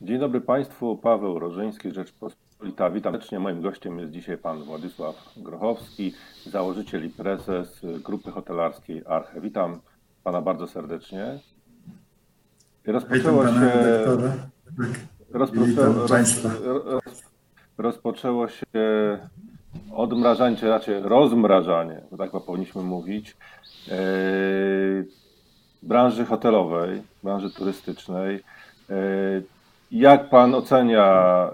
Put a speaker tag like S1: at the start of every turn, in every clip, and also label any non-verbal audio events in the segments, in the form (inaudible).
S1: Dzień dobry Państwu, Paweł Rożyński, Rzeczpospolita. Witam serdecznie. Moim gościem jest dzisiaj Pan Władysław Grochowski, założyciel i prezes grupy hotelarskiej Arche. Witam Pana bardzo serdecznie.
S2: Rozpoczęło Witam się,
S1: rozpoczęło, roz, rozpoczęło się odmrażanie, czy raczej rozmrażanie, tak powinniśmy mówić, yy, branży hotelowej, branży turystycznej. Jak pan ocenia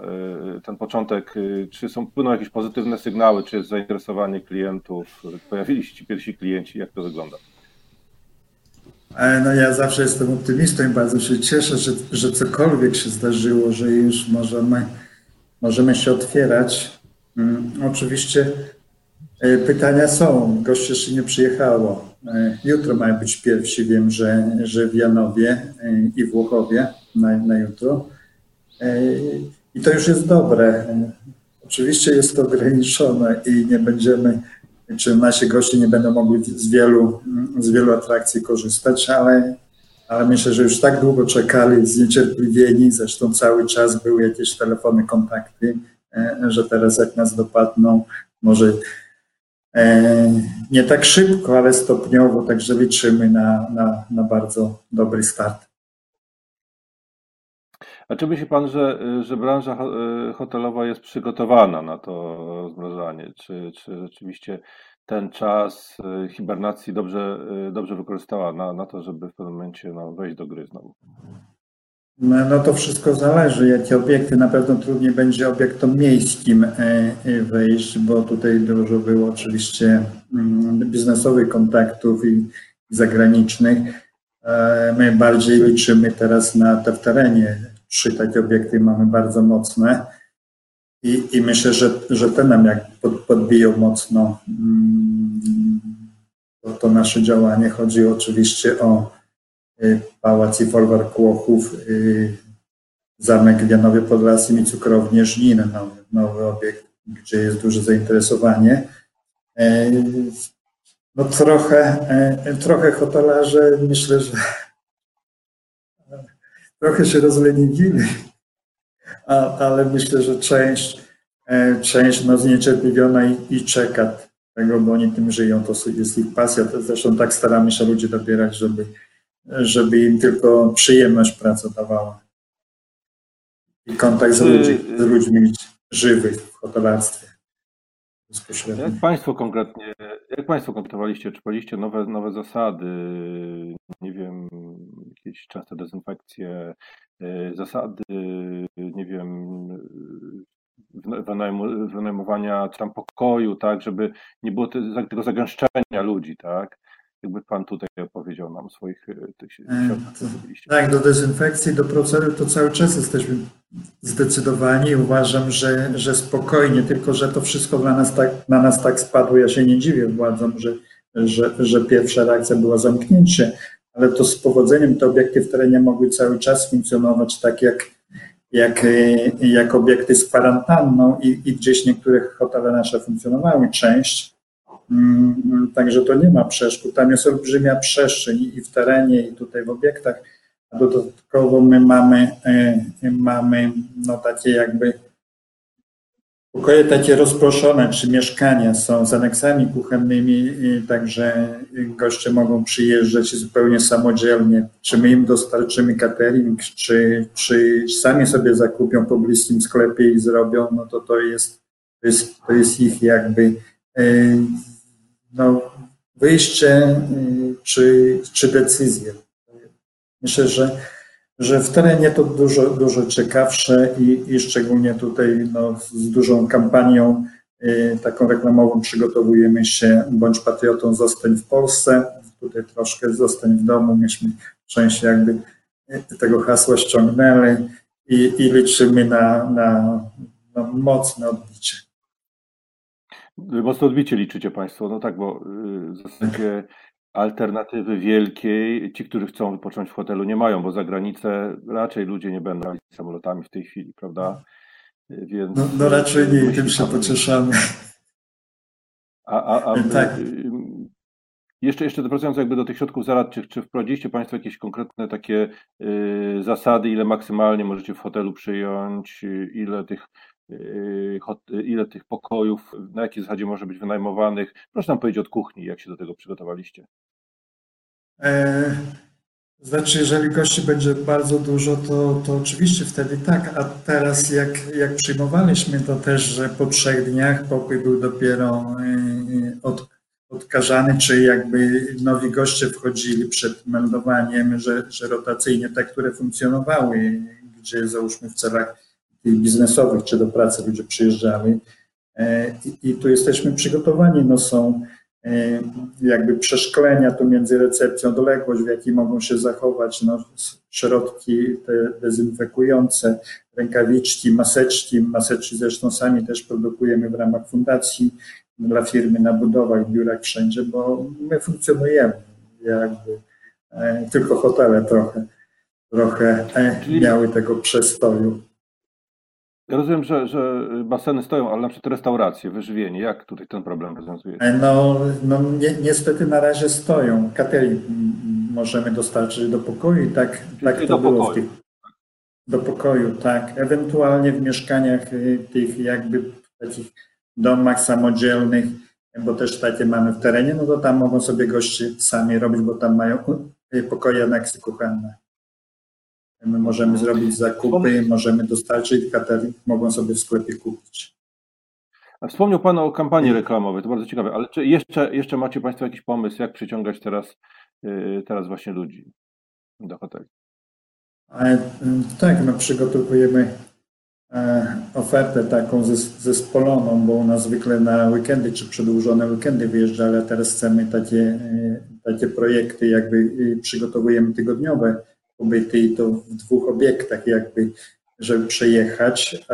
S1: y, ten początek? Y, czy są płyną jakieś pozytywne sygnały? Czy jest zainteresowanie klientów? Pojawili się ci pierwsi klienci? Jak to wygląda?
S2: No ja zawsze jestem optymistą i bardzo się cieszę, że, że cokolwiek się zdarzyło, że już możemy, możemy się otwierać. Hmm, oczywiście y, pytania są. Gość jeszcze nie przyjechało. Jutro mają być pierwsi. Wiem, że, że w Janowie i Włochowie na, na jutro. I to już jest dobre. Oczywiście jest to ograniczone i nie będziemy, czy nasi goście nie będą mogli z wielu, z wielu atrakcji korzystać, ale, ale myślę, że już tak długo czekali, zniecierpliwieni, zresztą cały czas były jakieś telefony, kontakty, że teraz jak nas dopadną, może e, nie tak szybko, ale stopniowo, także liczymy na, na, na bardzo dobry start.
S1: A czy myśli Pan, że, że branża e, hotelowa jest przygotowana na to rozmrażanie? Czy, czy rzeczywiście ten czas e, hibernacji dobrze, e, dobrze wykorzystała na, na to, żeby w pewnym momencie no, wejść do gry znowu?
S2: No, no to wszystko zależy, jakie obiekty. Na pewno trudniej będzie obiektom miejskim wejść, bo tutaj dużo było oczywiście mm, biznesowych kontaktów i zagranicznych. My bardziej liczymy teraz na te w terenie trzy takie obiekty mamy bardzo mocne i, i myślę, że, że te nam jak pod, podbiją mocno mm, to, to, nasze działanie. Chodzi oczywiście o y, Pałac i Folwark Kłochów, y, Zamek w Janowie Podlaskim i Cukrownię nowy, nowy obiekt, gdzie jest duże zainteresowanie. E, no trochę, e, trochę hotelarze myślę, że trochę się rozleniwili, ale myślę, że część, e, część no, zniecierpliwiona i, i czeka tego, bo oni tym żyją, to jest ich pasja. Zresztą tak staramy się ludzi dobierać, żeby, żeby im tylko przyjemność praca dawała. I kontakt z, ludzi, z ludźmi żywych w hotelarstwie.
S1: Jak Państwo konkretnie, jak Państwo kompletowaliście, czy podjęliście nowe, nowe zasady, nie wiem, jakieś częste dezynfekcje, e, zasady, nie wiem, wynajmowania czy tam pokoju, tak, żeby nie było tego zagęszczenia ludzi, tak? Jakby Pan tutaj opowiedział nam swoich e, tych
S2: środków, Tak, do dezynfekcji, do procedur to cały czas jesteśmy zdecydowani. Uważam, że, że spokojnie, tylko że to wszystko dla nas tak, na nas tak spadło. Ja się nie dziwię władzom, że, że, że pierwsza reakcja była zamknięcie, ale to z powodzeniem te obiekty w terenie mogły cały czas funkcjonować tak jak, jak, jak obiekty z kwarantanną i, i gdzieś niektóre hotele nasze funkcjonowały, część. Mm, także to nie ma przeszkód. Tam jest olbrzymia przestrzeń i w terenie, i tutaj w obiektach. A dodatkowo my mamy, e, mamy no takie jakby pokoje takie rozproszone, czy mieszkania są z aneksami kuchennymi, także goście mogą przyjeżdżać zupełnie samodzielnie. Czy my im dostarczymy catering, czy, czy sami sobie zakupią po bliskim sklepie i zrobią, no to to jest, to jest, to jest ich jakby e, no, wyjście czy, czy decyzję. Myślę, że, że w terenie to dużo, dużo ciekawsze i, i szczególnie tutaj no, z dużą kampanią y, taką reklamową przygotowujemy się Bądź patriotą, zostań w Polsce. Tutaj troszkę zostań w domu. Myśmy część jakby y, tego hasła ściągnęli i, i liczymy na, na, na mocne odbicie.
S1: Mocno odbicie liczycie Państwo, no tak, bo y, w zasadzie alternatywy wielkiej ci, którzy chcą wypocząć w hotelu, nie mają, bo za granicę raczej ludzie nie będą samolotami w tej chwili, prawda?
S2: Więc, no, no raczej nie, tym się pocieszamy.
S1: A, a, a tak. jeszcze, jeszcze wracając jakby do tych środków zaradczych, czy wprowadziliście Państwo jakieś konkretne takie y, zasady, ile maksymalnie możecie w hotelu przyjąć, y, ile tych, y, ile tych pokojów, na jakiej zasadzie może być wynajmowanych? Proszę nam powiedzieć od kuchni, jak się do tego przygotowaliście.
S2: E, znaczy, jeżeli gości będzie bardzo dużo, to, to oczywiście wtedy tak, a teraz jak, jak przyjmowaliśmy, to też, że po trzech dniach pokój był dopiero y, od, odkażany, czy jakby nowi goście wchodzili przed meldowaniem, że, że rotacyjnie te, które funkcjonowały, gdzie załóżmy w celach biznesowych, czy do pracy ludzie przyjeżdżali. E, I, i tu jesteśmy przygotowani, no są E, jakby przeszklenia tu między recepcją, odległość, w jakiej mogą się zachować no, środki te dezynfekujące, rękawiczki, maseczki. Maseczki zresztą sami też produkujemy w ramach fundacji dla firmy na budowach, biurach, wszędzie, bo my funkcjonujemy jakby e, tylko hotele trochę, trochę miały tego przestoju.
S1: Ja rozumiem, że, że baseny stoją, ale na przykład restauracje, wyżywienie, jak tutaj ten problem rozwiązuje?
S2: No, no ni niestety na razie stoją. Catering możemy dostarczyć do pokoju i tak, tak to
S1: do
S2: było
S1: pokoju.
S2: w tych, do pokoju, tak. Ewentualnie w mieszkaniach y, tych jakby takich domach samodzielnych, bo też takie mamy w terenie, no to tam mogą sobie goście sami robić, bo tam mają pokoje aneksy kuchenne. My możemy zrobić zakupy, możemy dostarczyć, catering mogą sobie w sklepie kupić.
S1: A wspomniał Pan o kampanii reklamowej, to bardzo ciekawe, ale czy jeszcze, jeszcze macie Państwo jakiś pomysł, jak przyciągać teraz, yy, teraz właśnie ludzi do hoteli?
S2: Ale, tak, my przygotowujemy e, ofertę taką zespoloną, bo u nas zwykle na weekendy czy przedłużone weekendy wyjeżdża, ale teraz chcemy takie, e, takie projekty, jakby y, przygotowujemy tygodniowe pobyty i to w dwóch obiektach jakby, żeby przejechać.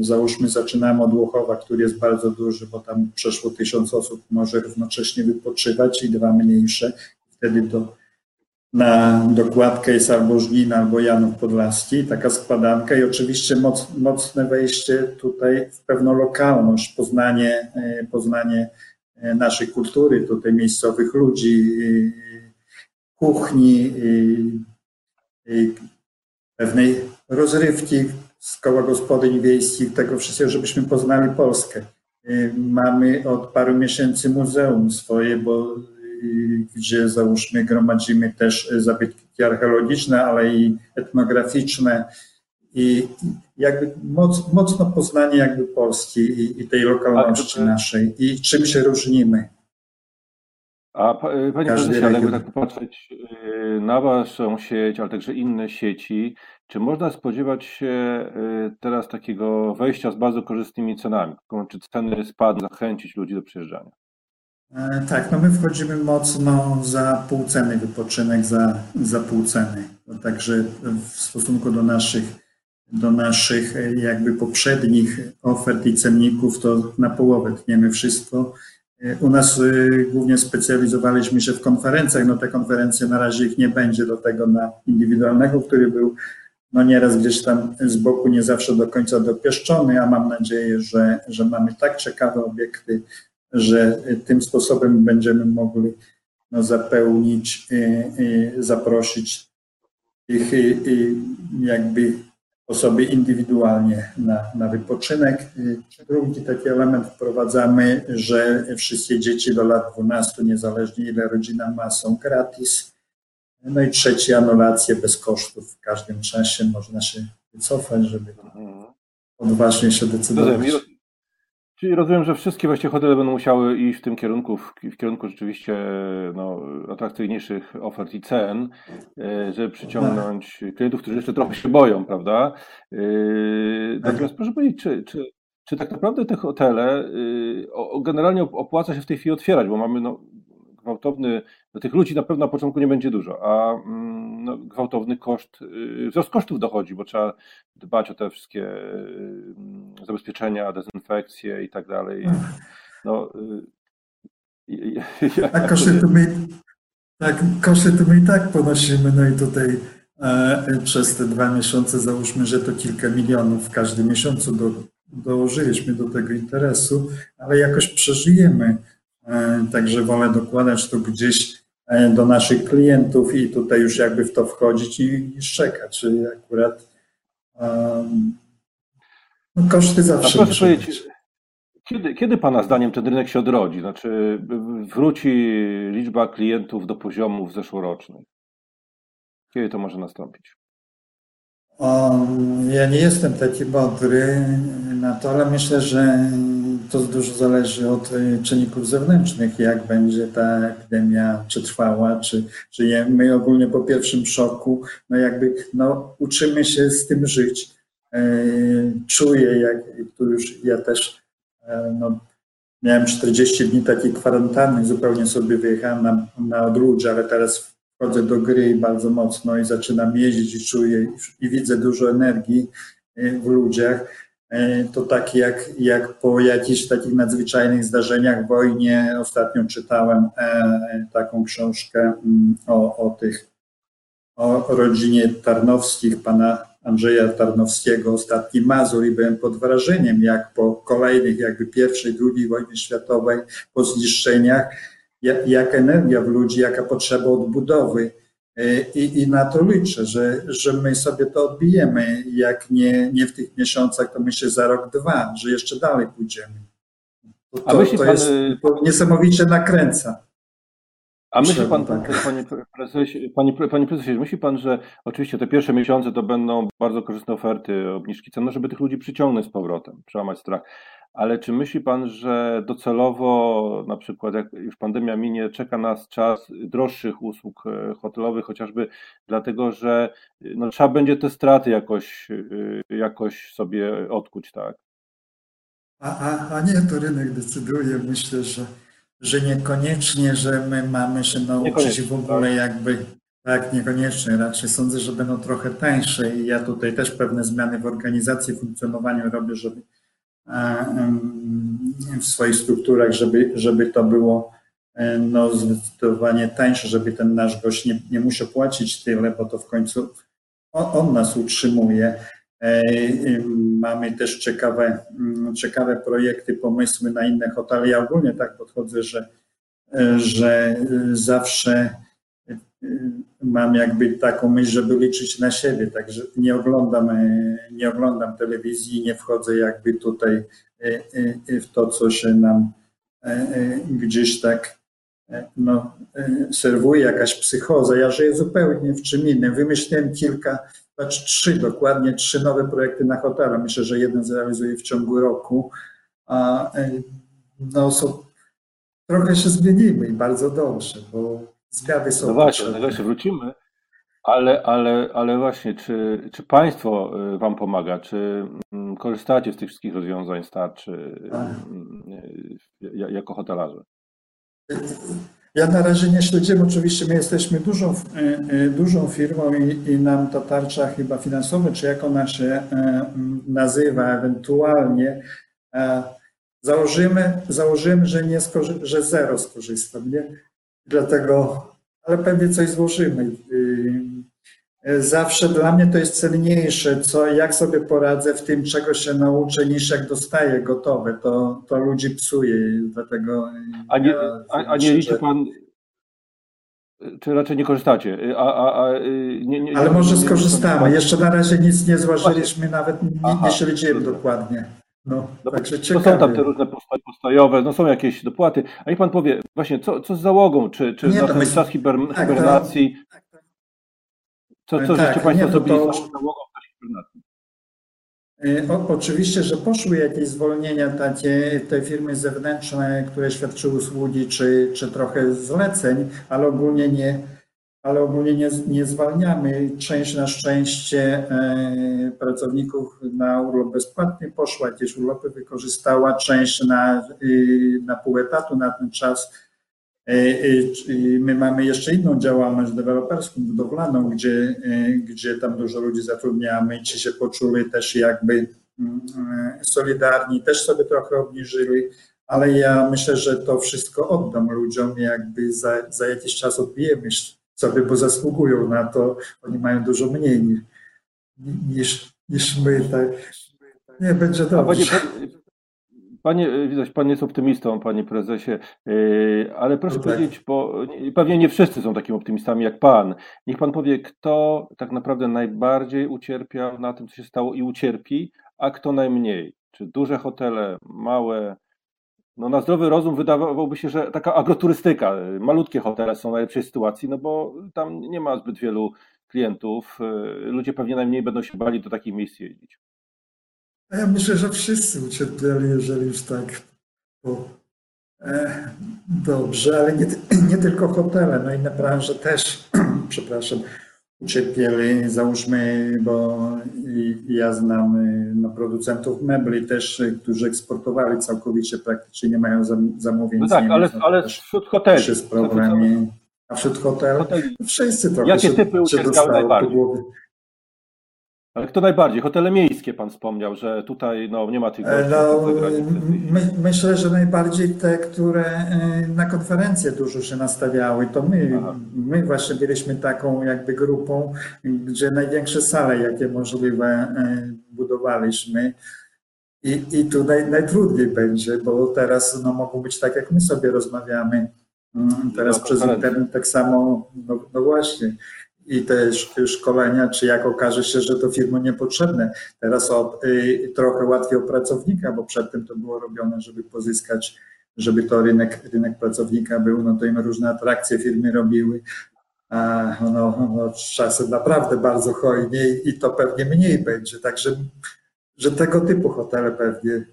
S2: Załóżmy, zaczynamy od Łochowa, który jest bardzo duży, bo tam przeszło tysiąc osób może równocześnie wypoczywać i dwa mniejsze. Wtedy do, na dokładkę jest albo Żnin, albo Janów Podlaski, taka składanka i oczywiście moc, mocne wejście tutaj w pewną lokalność, poznanie, e, poznanie e, naszej kultury, tutaj miejscowych ludzi, kuchni, pewnej rozrywki z koła gospodyń wiejskich, tego wszystkiego, żebyśmy poznali Polskę. Y, mamy od paru miesięcy muzeum swoje, bo y, gdzie załóżmy gromadzimy też zabytki archeologiczne, ale i etnograficzne i jakby moc, mocno poznanie jakby Polski i, i tej lokalności naszej i czym się różnimy.
S1: A Panie Prezesie, ale jakby tak popatrzeć y, na Waszą sieć, ale także inne sieci, czy można spodziewać się y, teraz takiego wejścia z bardzo korzystnymi cenami? Czy ceny spadną, zachęcić ludzi do przyjeżdżania?
S2: E, tak, no my wchodzimy mocno za pół ceny wypoczynek, za, za pół ceny. No także w stosunku do naszych, do naszych e, jakby poprzednich ofert i cenników, to na połowę tniemy wszystko u nas y, głównie specjalizowaliśmy się w konferencjach, no te konferencje na razie ich nie będzie do tego na indywidualnego, który był no nieraz gdzieś tam z boku nie zawsze do końca dopieszczony, a mam nadzieję, że, że mamy tak ciekawe obiekty, że tym sposobem będziemy mogli no, zapełnić, y, y, zaprosić ich jakby osoby indywidualnie na, na wypoczynek. Drugi taki element wprowadzamy, że wszystkie dzieci do lat 12, niezależnie ile rodzina ma, są gratis. No i trzeci, anulacje bez kosztów. W każdym czasie można się wycofać, żeby odważnie się decydować.
S1: Czyli rozumiem, że wszystkie właściwie hotele będą musiały iść w tym kierunku, w, w kierunku rzeczywiście no, atrakcyjniejszych ofert i cen, e, żeby przyciągnąć klientów, którzy jeszcze trochę się boją, prawda? E, natomiast proszę powiedzieć, czy, czy, czy tak naprawdę te hotele e, generalnie opłaca się w tej chwili otwierać, bo mamy no, gwałtowny, do tych ludzi na pewno na początku nie będzie dużo, a mm, no, gwałtowny koszt, y, wzrost kosztów dochodzi, bo trzeba dbać o te wszystkie y, zabezpieczenia, dezynfekcje i tak dalej. No,
S2: y, (laughs) tak, koszty to my, tak, koszty to my i tak ponosimy, no i tutaj e, przez te dwa miesiące załóżmy, że to kilka milionów w każdym miesiącu do, dołożyliśmy do tego interesu, ale jakoś przeżyjemy Także wolę dokładać to gdzieś do naszych klientów i tutaj już jakby w to wchodzić i, i szczekać. Czyli akurat um, no koszty zawsze.
S1: Proszę powiedzieć, kiedy, kiedy Pana zdaniem ten rynek się odrodzi? Znaczy wróci liczba klientów do poziomów zeszłorocznych? Kiedy to może nastąpić?
S2: Um, ja nie jestem taki mądry na to, ale myślę, że to dużo zależy od y, czynników zewnętrznych, jak będzie ta epidemia przetrwała, czy, my ogólnie po pierwszym szoku, no jakby no, uczymy się z tym żyć. E, czuję, jak tu już ja też e, no, miałem 40 dni takiej kwarantanny, zupełnie sobie wyjechałem na, na odludzie, ale teraz wchodzę do gry bardzo mocno i zaczynam jeździć i czuję i, widzę dużo energii e, w ludziach E, to tak jak, jak po jakichś takich nadzwyczajnych zdarzeniach, wojnie, ostatnio czytałem e, taką książkę mm, o, o tych, o rodzinie Tarnowskich, pana Andrzeja Tarnowskiego, Ostatni Mazur i byłem pod wrażeniem, jak po kolejnych, jakby pierwszej, drugiej wojnie światowej, po zniszczeniach, jak, jak energia w ludzi, jaka potrzeba odbudowy, E, I, I, na to liczę, że, że my sobie to odbijemy. Jak nie, nie w tych miesiącach, to myślę za rok, dwa, że jeszcze dalej pójdziemy. To, to, to jest, y, to niesamowicie nakręca.
S1: A myśli pan, tak. panie, prezesie, panie, panie prezesie, myśli pan, że oczywiście te pierwsze miesiące to będą bardzo korzystne oferty, obniżki cen, no żeby tych ludzi przyciągnąć z powrotem, przełamać strach. Ale czy myśli Pan, że docelowo, na przykład jak już pandemia minie, czeka nas czas droższych usług e, hotelowych, chociażby dlatego, że no, trzeba będzie te straty jakoś, e, jakoś sobie odkuć, tak?
S2: A, a, a nie, to rynek decyduje. Myślę, że, że niekoniecznie, że my mamy się nauczyć w ogóle tak. jakby tak, niekoniecznie. Raczej sądzę, że będą trochę tańsze i ja tutaj też pewne zmiany w organizacji, funkcjonowaniu robię, żeby w swoich strukturach, żeby, żeby to było e, no, zdecydowanie tańsze, żeby ten nasz gość nie, nie musiał płacić tyle, bo to w końcu on, on nas utrzymuje. E, mamy też ciekawe, mm, ciekawe projekty, pomysły na inne hotele. Ja ogólnie tak podchodzę, że, e, że zawsze mam jakby taką myśl, żeby liczyć na siebie, także nie oglądam, e, nie oglądam telewizji, nie wchodzę jakby tutaj e, e, w to, co się nam gdzieś tak no, serwuje, jakaś psychoza. Ja żyję zupełnie w czym innym. Wymyśliłem kilka, znaczy trzy dokładnie, trzy nowe projekty na hotelu. Myślę, że jeden zrealizuję w ciągu roku. A no, są, trochę się zmienimy i bardzo dobrze, bo Zmiany są
S1: No właśnie, tego się wrócimy, ale, ale, ale właśnie, czy, czy państwo y, wam pomaga? Czy mm, korzystacie z tych wszystkich rozwiązań starczy mm, y, jako hotelarze?
S2: Ja na razie nie śledziłem, oczywiście my jesteśmy dużą, y, dużą firmą i, i nam ta tarcza chyba finansowa, czy jak ona się nazywa ewentualnie, założymy, założymy że, nie skorzy- że zero skorzystam. Nie? Dlatego, ale pewnie coś złożymy. Y, zawsze dla mnie to jest cenniejsze, co, jak sobie poradzę w tym, czego się nauczę, niż jak dostaję gotowe. To, to ludzi psuje, dlatego.
S1: A nie, ja a, a nie liczy pan, czy raczej nie korzystacie? A, a, a,
S2: nie, nie, ale może skorzystamy. Jeszcze na razie nic nie zważyliśmy, nawet nie, nie śledziłem dokładnie. No,
S1: no także to są tam te różne postojowe, no są jakieś dopłaty. A niech pan powie, właśnie, co, co z załogą? Czy, czy nie, na ten czas hiber, tak, hibernacji? Tak, tak. Co, co tak, żeście państwo nie, zrobili to... z załogą w czasie hibernacji?
S2: Y, o, oczywiście, że poszły jakieś zwolnienia, takie te firmy zewnętrzne, które świadczyły usługi, czy, czy trochę zleceń, ale ogólnie nie, ale ogólnie nie, nie zwalniamy. Część na szczęście e, pracowników na urlop bezpłatny poszła, jakieś urlopy wykorzystała, część na, na pół etatu na ten czas. E, my mamy jeszcze inną działalność deweloperską, budowlaną, gdzie, e, gdzie tam dużo ludzi zatrudniamy, ci się poczuli też jakby mm, solidarni, też sobie trochę obniżyli, ale ja myślę, że to wszystko oddam ludziom, jakby za, za jakiś czas odbijemy sobie, bo zasługują na to. Oni mają dużo mniej niż, niż, my. Tak. Nie, będzie dobrze.
S1: Panie, widać, pan jest optymistą, panie prezesie, ale proszę no tak. powiedzieć, bo pewnie nie wszyscy są takimi optymistami jak pan. Niech pan powie, kto tak naprawdę najbardziej ucierpiał na tym, co się stało i ucierpi, a kto najmniej. Czy duże hotele, małe, no na zdrowy rozum wydawałoby się, że taka agroturystyka, malutkie hotele są w najlepszej sytuacji, no bo tam nie ma zbyt wielu klientów. Ludzie pewnie najmniej będą się bali do takich miejsc jeździć.
S2: Ja myślę, że wszyscy ucierpieli, jeżeli już tak. E, dobrze, ale nie, nie tylko hotele, no inne branże też, (clears throat) przepraszam, ucierpieli, załóżmy, bo ja znam y, no, producentów mebli też, y, którzy eksportowali całkowicie, praktycznie nie mają zamówień.
S1: No tak, Niemiec, ale, no, ale wśród hoteli.
S2: Jest problem. A wśród hoteli, hoteli. wszyscy trochę
S1: Jakie się, typy ucierpiały najbardziej? Ale kto najbardziej? Hotele miejskie pan wspomniał, że tutaj no, nie ma tych
S2: e, no, my, Myślę, że najbardziej te, które e, na konferencje dużo się nastawiały, to my, my właśnie byliśmy taką jakby grupą, gdzie największe sale, jakie możliwe e, budowaliśmy. I, i tu naj, najtrudniej będzie, bo teraz no, mogą być tak, jak my sobie rozmawiamy. Mm, teraz przez internet tak samo, no, no właśnie i te szkolenia, czy jak okaże się, że to firmom niepotrzebne. Teraz o, y, trochę łatwiej o pracownika, bo przedtem to było robione, żeby pozyskać, żeby to rynek, rynek pracownika był, no to im różne atrakcje firmy robiły, a no, no, czasem naprawdę bardzo hojnie i to pewnie mniej będzie. Także że tego typu hotele pewnie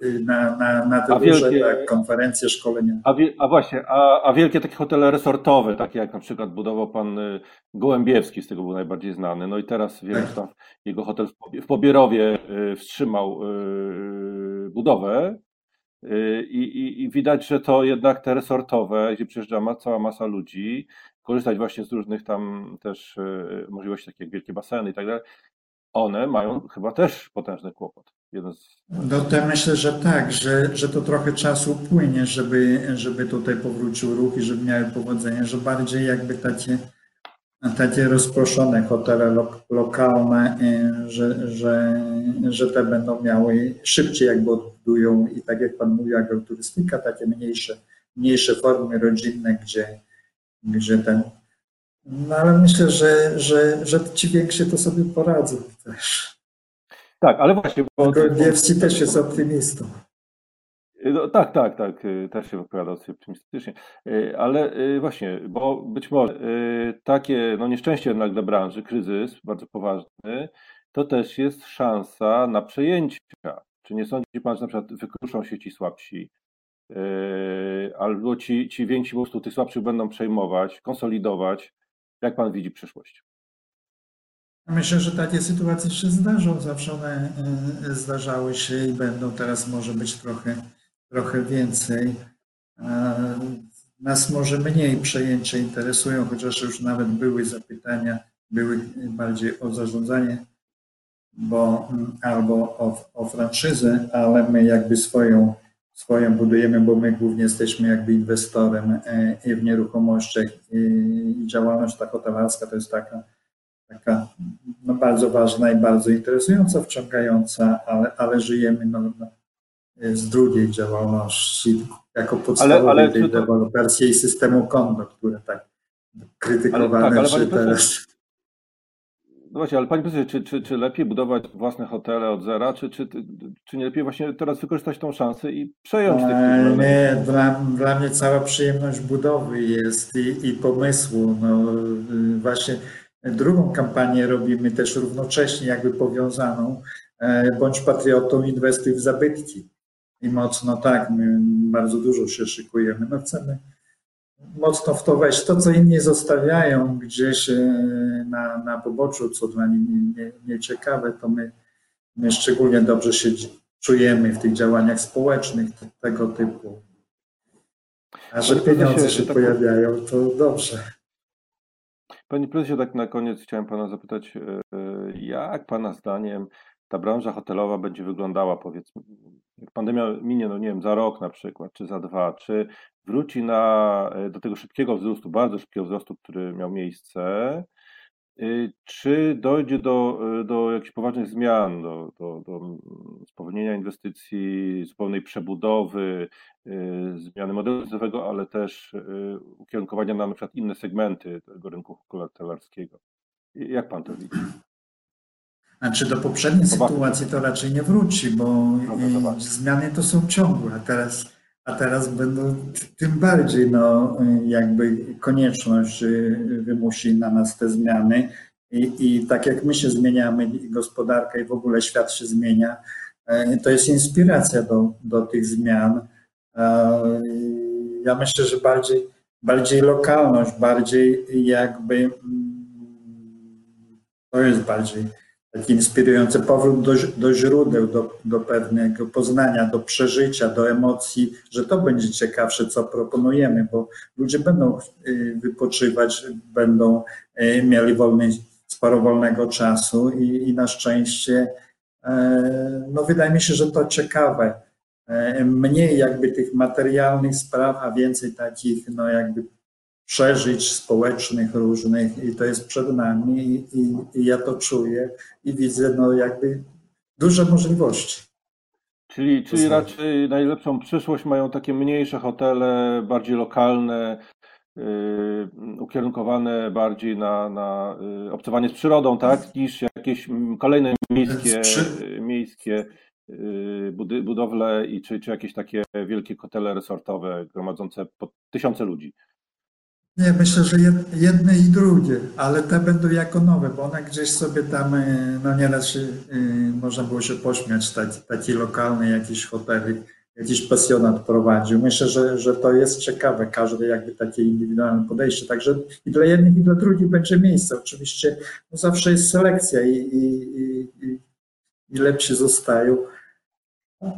S2: na, na, na te a duże wielkie, tak, konferencje, szkolenia.
S1: A, wie, a właśnie, a, a, wielkie takie hotele resortowe, takie jak na przykład budował pan y, Gołębiewski, z tego był najbardziej znany, no i teraz wiem, że tam jego hotel w Pobierowie y, wstrzymał y, budowę i, i, i widać, że to jednak te resortowe, gdzie przyjeżdża ma, cała masa ludzi, korzystać właśnie z różnych tam też możliwości, takie jak wielkie baseny i tak dalej, one mają chyba też potężny kłopot.
S2: Jeden z... No to myślę, że tak, że, że to trochę czasu płynie, żeby, żeby tutaj powrócił ruch i żeby miały powodzenie, że bardziej jakby takie, takie rozproszone hotele lo, lokalne, y, że, że, że te będą miały szybciej jakby odbudują i tak jak Pan mówił, agroturystyka, takie mniejsze, mniejsze formy rodzinne, gdzie, gdzie ten no ale myślę, że, że, że ci więksi to sobie poradzą też.
S1: Tak, ale właśnie.
S2: Bo, Gordiewski też jest optymistą.
S1: No, tak, tak, tak, y, też się wypowiada optymistycznie, y, ale y, właśnie, bo być może takie no, nieszczęście jednak dla branży, kryzys bardzo poważny, to też jest szansa na przejęcia. Czy nie sądzi Pan, że na przykład wykruszą się ci słabsi, albo ci, ci więksi po prostu tych słabszych będą przejmować, konsolidować? Jak Pan widzi przyszłość?
S2: Myślę, że takie sytuacje się zdarzą, zawsze one e, zdarzały się i będą. Teraz może być trochę, trochę więcej. Nas może mniej przejęcie interesują, chociaż już nawet były zapytania, były bardziej o zarządzanie bo, albo o, o franczyzę, ale my jakby swoją, swoją budujemy, bo my głównie jesteśmy jakby inwestorem e, w nieruchomościach i działalność ta hotelarska to jest taka taka no, bardzo ważna i bardzo interesująca, wciągająca, ale, ale żyjemy no, no, z drugiej działalności jako podstawowej ale, ale tej to... deweloperskiej i systemu kondo, które tak krytykowane ale, tak, ale teraz.
S1: No właśnie, ale Panie Prezesie, czy, czy, czy lepiej budować własne hotele od zera, czy, czy, czy nie lepiej właśnie teraz wykorzystać tą szansę i przejąć
S2: eee, Nie, dla, dla mnie cała przyjemność budowy jest i, i pomysłu. No, y, właśnie Drugą kampanię robimy też równocześnie, jakby powiązaną. E, bądź patriotą, inwestuj w zabytki. I mocno tak, my bardzo dużo się szykujemy. No chcemy mocno w to wejść. To, co inni zostawiają gdzieś e, na, na poboczu, co dla nich nieciekawe, nie, nie to my, my szczególnie dobrze się czujemy w tych działaniach społecznych tego typu. A że pieniądze się pojawiają, to dobrze.
S1: Panie prezesie, tak na koniec chciałem pana zapytać, e, jak pana zdaniem ta branża hotelowa będzie wyglądała, powiedzmy, jak pandemia minie, no nie wiem, za rok na przykład, czy za dwa, czy wróci na, e, do tego szybkiego wzrostu, bardzo szybkiego wzrostu, który miał miejsce, czy dojdzie do, y, do jakichś poważnych zmian, do, do, do spowolnienia inwestycji, zupełnej przebudowy, y, zmiany modelu cyfrowego, ale też ukierunkowania na, na przykład inne segmenty tego rynku kolateralskiego? Jak pan to widzi?
S2: Znaczy do poprzedniej sytuacji to raczej nie wróci, bo zmiany to są ciągłe, teraz, a teraz będą tym bardziej no, jakby konieczność y, wymusi na nas te zmiany i, i tak jak my się zmieniamy, gospodarka i w ogóle świat się zmienia, e, to jest inspiracja do, do tych zmian. Ja myślę, że bardziej, bardziej lokalność, bardziej jakby mm, to jest bardziej taki inspirujący powrót do, do źródeł, do, do pewnego poznania, do przeżycia, do emocji, że to będzie ciekawsze, co proponujemy, bo ludzie będą y, wypoczywać, będą y, mieli wolny, sporo wolnego czasu i, i na szczęście, e, no wydaje mi się, że to ciekawe. E, mniej jakby tych materialnych spraw, a więcej takich, no jakby przeżyć społecznych różnych i to jest przed nami i, i, ja to czuję i widzę no jakby duże możliwości.
S1: Czyli, czyli raczej najlepszą przyszłość mają takie mniejsze hotele, bardziej lokalne, yy, ukierunkowane bardziej na, na yy, obcowanie z przyrodą, tak? Niż jakieś kolejne miejskie, Przy... miejskie yy, budowle i czy, czy jakieś takie wielkie hotele resortowe gromadzące po tysiące ludzi.
S2: Nie, myślę, że jedne i drugie, ale te będą jako nowe, bo one gdzieś sobie tam, y, no nieraz się, y, można było się pośmiać, taki, taki lokalny jakiś hotelik, jakiś pasjonat prowadził. Myślę, że, że to jest ciekawe, każde jakby takie indywidualne podejście. Także i dla jednych, i dla drugich będzie miejsce. Oczywiście no zawsze jest selekcja i, i, i, i lepsi zostają,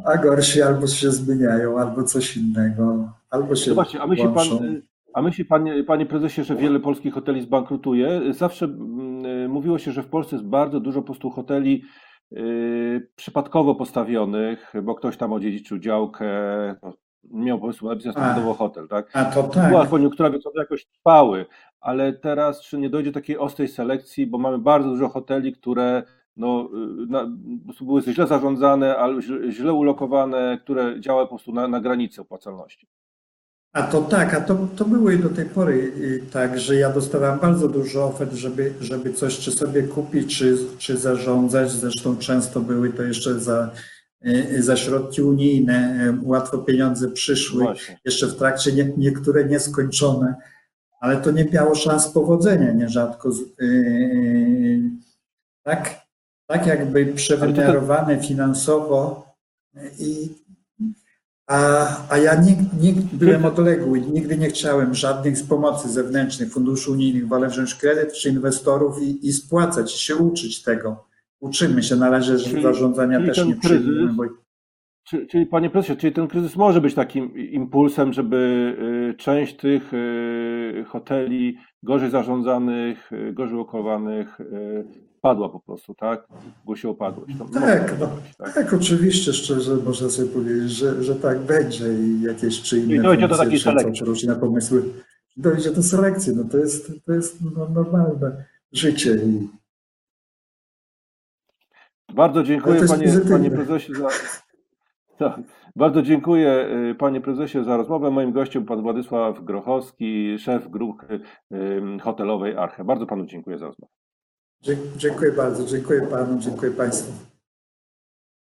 S2: a gorsi albo się zmieniają, albo coś innego, albo się
S1: Zobaczcie, a myśli pan, a myśli panie, panie prezesie, że wiele polskich hoteli zbankrutuje? Zawsze mm, mówiło się, że w Polsce jest bardzo dużo po prostu hoteli yy, przypadkowo postawionych, bo ktoś tam odziedziczył działkę, no, miał pomysł na biznes, budował hotel, tak?
S2: A to tak.
S1: Była koniunktura, więc one jakoś trwały, ale teraz czy nie dojdzie takiej ostrej selekcji, bo mamy bardzo dużo hoteli, które no, y, na, były źle zarządzane, albo źle ulokowane, które działały po prostu na, na granicy opłacalności.
S2: A to tak, a to, to było i do tej pory tak, że ja dostawałem bardzo dużo ofert, żeby, żeby coś czy sobie kupić, czy, czy zarządzać. Zresztą często były to jeszcze za, y, za środki unijne, y, łatwo pieniądze przyszły, Właśnie. jeszcze w trakcie nie, niektóre nieskończone, ale to nie miało szans powodzenia nierzadko. Yy, tak, tak jakby przewymiarowane finansowo i a, a ja nie byłem odległy, nigdy nie chciałem żadnych z pomocy zewnętrznych, funduszy unijnych, wolę wziąć kredyt czy inwestorów i, i spłacać, i się uczyć tego. Uczymy się na razie, że czyli, zarządzania czyli też nie przyjmujemy. Bo...
S1: Czyli, czyli panie prezesie, czyli ten kryzys może być takim impulsem, żeby y, część tych y, hoteli gorzej zarządzanych, y, gorzej ulokowanych padła po prostu, tak? Głosił opadłość.
S2: Tak, no, tak? tak? oczywiście, szczerze można sobie powiedzieć, że, że tak będzie i jakieś czy inne I
S1: dojdzie do takiej selekcji.
S2: różne pomysły. Dojdzie do selekcji, no to jest, to jest no, normalne życie. I...
S1: Bardzo dziękuję panie, panie prezesie za... Tak. Bardzo dziękuję y, panie prezesie za rozmowę. Moim gościem pan Władysław Grochowski, szef grupy y, hotelowej Arche. Bardzo panu dziękuję za rozmowę.
S2: Dziękuję bardzo, dziękuję panu, dziękuję państwu.